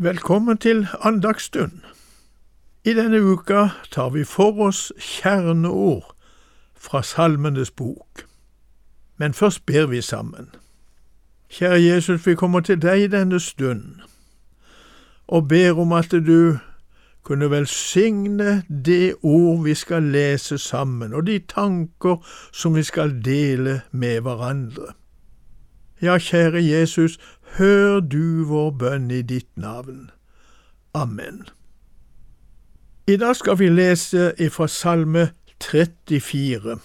Velkommen til andagsstund. I denne uka tar vi for oss kjerneord fra Salmenes bok. Men først ber vi sammen. Kjære Jesus, vi kommer til deg denne stund og ber om at du kunne velsigne det ord vi skal lese sammen, og de tanker som vi skal dele med hverandre. Ja, kjære Jesus, hør du vår bønn i ditt navn. Amen. I dag skal vi lese ifra Salme 34,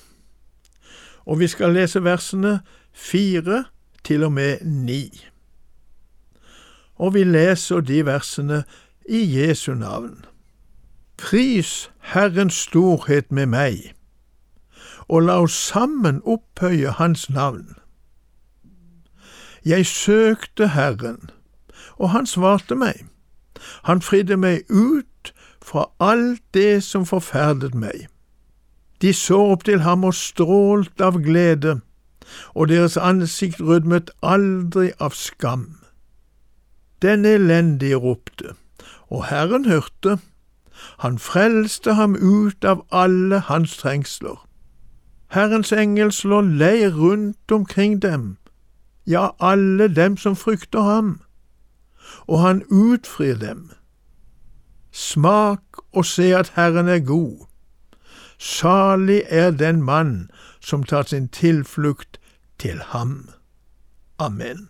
og vi skal lese versene fire til og med ni. Og vi leser de versene i Jesu navn. Pris Herrens storhet med meg, og la oss sammen opphøye Hans navn. Jeg søkte Herren, og han svarte meg. Han fridde meg ut fra alt det som forferdet meg. De så opp til ham og strålte av glede, og deres ansikt rødmet aldri av skam. Den elendige ropte, og Herren hørte. Han frelste ham ut av alle hans trengsler. Herrens engel slår leir rundt omkring dem ja, alle dem som frykter ham, og han utfrir dem. Smak og se at Herren er god. Salig er den mann som tar sin tilflukt til ham. Amen.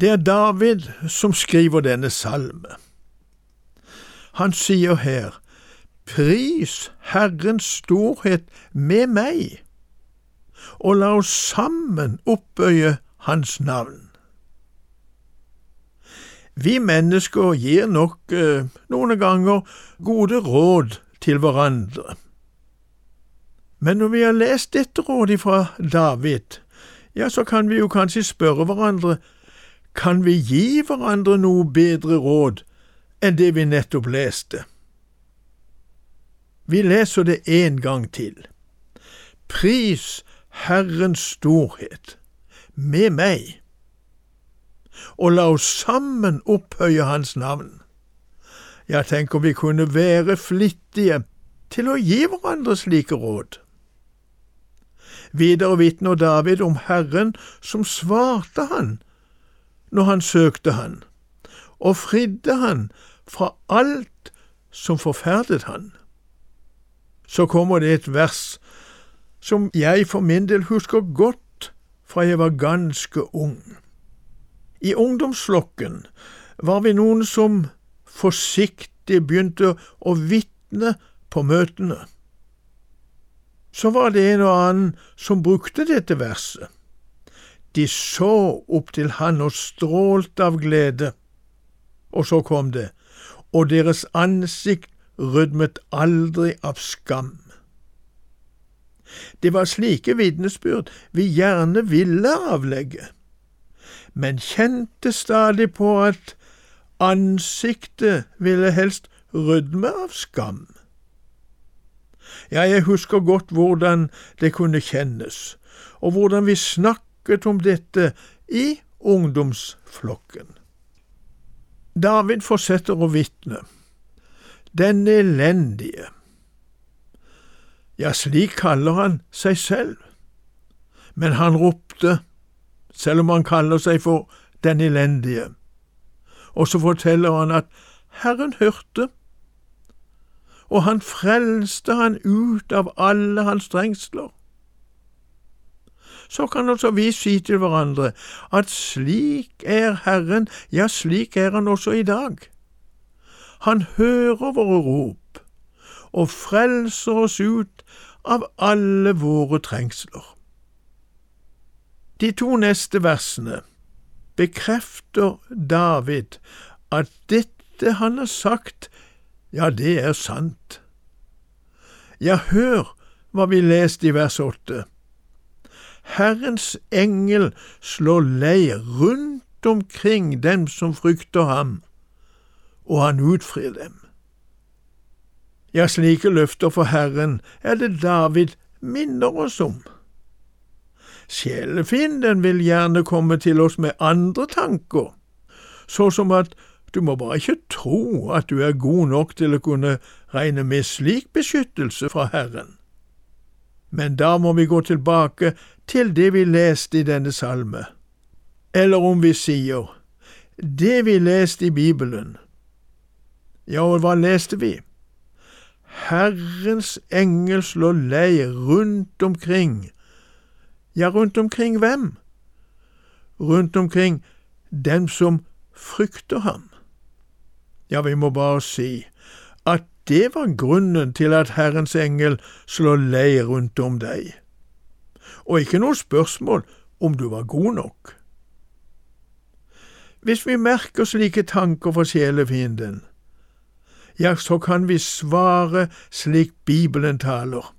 Det er David som skriver denne salme. Han sier her, Pris Herrens storhet med meg og la oss sammen oppbøye Hans navn. Vi mennesker gir nok eh, noen ganger gode råd til hverandre. Men når vi har lest dette rådet fra David, ja, så kan vi jo kanskje spørre hverandre, kan vi gi hverandre noe bedre råd enn det vi nettopp leste? Vi leser det en gang til. Pris Herrens storhet med meg, og la oss sammen opphøye Hans navn. Jeg tenker vi kunne være flittige til å gi hverandre slike råd. Videre vitner David om Herren som svarte han når han søkte han, og fridde han fra alt som forferdet han. Så kommer det et vers som jeg for min del husker godt fra jeg var ganske ung. I ungdomsflokken var vi noen som forsiktig begynte å vitne på møtene. Så var det en og annen som brukte dette verset. De så opp til han og strålte av glede. Og så kom det, og deres ansikt rødmet aldri av skam. Det var slike vitnesbyrd vi gjerne ville avlegge, men kjente stadig på at ansiktet ville helst rødme av skam. Ja, jeg husker godt hvordan det kunne kjennes, og hvordan vi snakket om dette i ungdomsflokken. David fortsetter å vitne. Den elendige ja, slik kaller han seg selv. Men han ropte, selv om han kaller seg for den elendige. Og så forteller han at Herren hørte, og han frelste han ut av alle hans trengsler. Så kan altså vi si til hverandre at slik er Herren, ja, slik er Han også i dag. Han hører våre rop og frelser oss ut av alle våre trengsler. De to neste versene bekrefter David at dette han har sagt, ja, det er sant. Ja, hør hva vi leste i vers åtte. Herrens engel slår leir rundt omkring dem som frykter ham, og han utfrir dem. Ja, slike løfter for Herren er det David minner oss om. Sjelefienden vil gjerne komme til oss med andre tanker, så som at Du må bare ikke tro at du er god nok til å kunne regne med slik beskyttelse fra Herren. Men da må vi gå tilbake til det vi leste i denne salme, eller om vi sier det vi leste i Bibelen. Ja, og hva leste vi? Herrens engel slår leir rundt omkring. Ja, rundt omkring hvem? Rundt omkring dem som frykter ham. Ja, vi må bare si at det var grunnen til at Herrens engel slår leir rundt om deg, og ikke noe spørsmål om du var god nok. Hvis vi merker slike tanker for sjelefienden, ja, så kan vi svare slik Bibelen taler.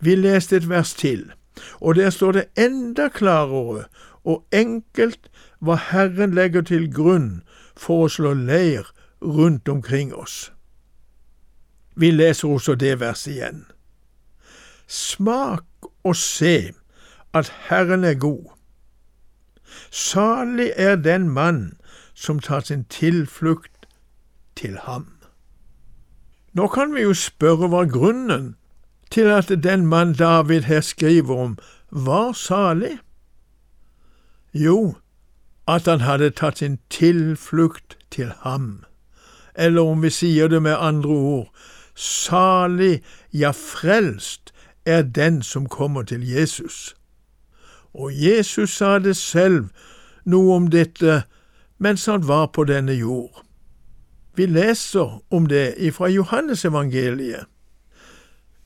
Vi leste et vers til, og der står det enda klarere og enkelt hva Herren legger til grunn for å slå leir rundt omkring oss. Vi leser også det verset igjen. Smak og se at Herren er god. Salig er den mann som tar sin tilflukt til ham. Nå kan vi jo spørre hva grunnen til at den mann David her skriver om, var salig? Jo, at han hadde tatt sin tilflukt til ham, eller om vi sier det med andre ord, salig, ja frelst, er den som kommer til Jesus. Og Jesus sa det selv noe om dette mens han var på denne jord. Vi leser om det ifra Johannesevangeliet.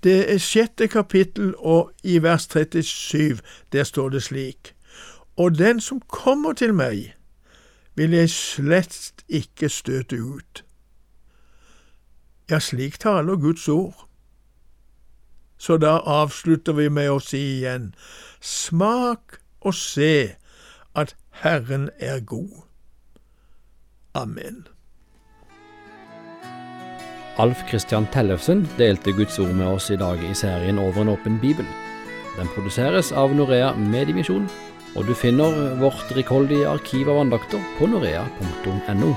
Det er sjette kapittel, og i vers 37, der står det slik:" Og den som kommer til meg, vil jeg slett ikke støte ut. Ja, slik taler Guds ord. Så da avslutter vi med å si igjen, smak og se at Herren er god. Amen. Alf Christian Tellefsen delte Guds ord med oss i dag i serien Over en åpen bibel. Den produseres av Norea Mediemisjon, og du finner vårt rikholdige arkiv av andakter på norea.no.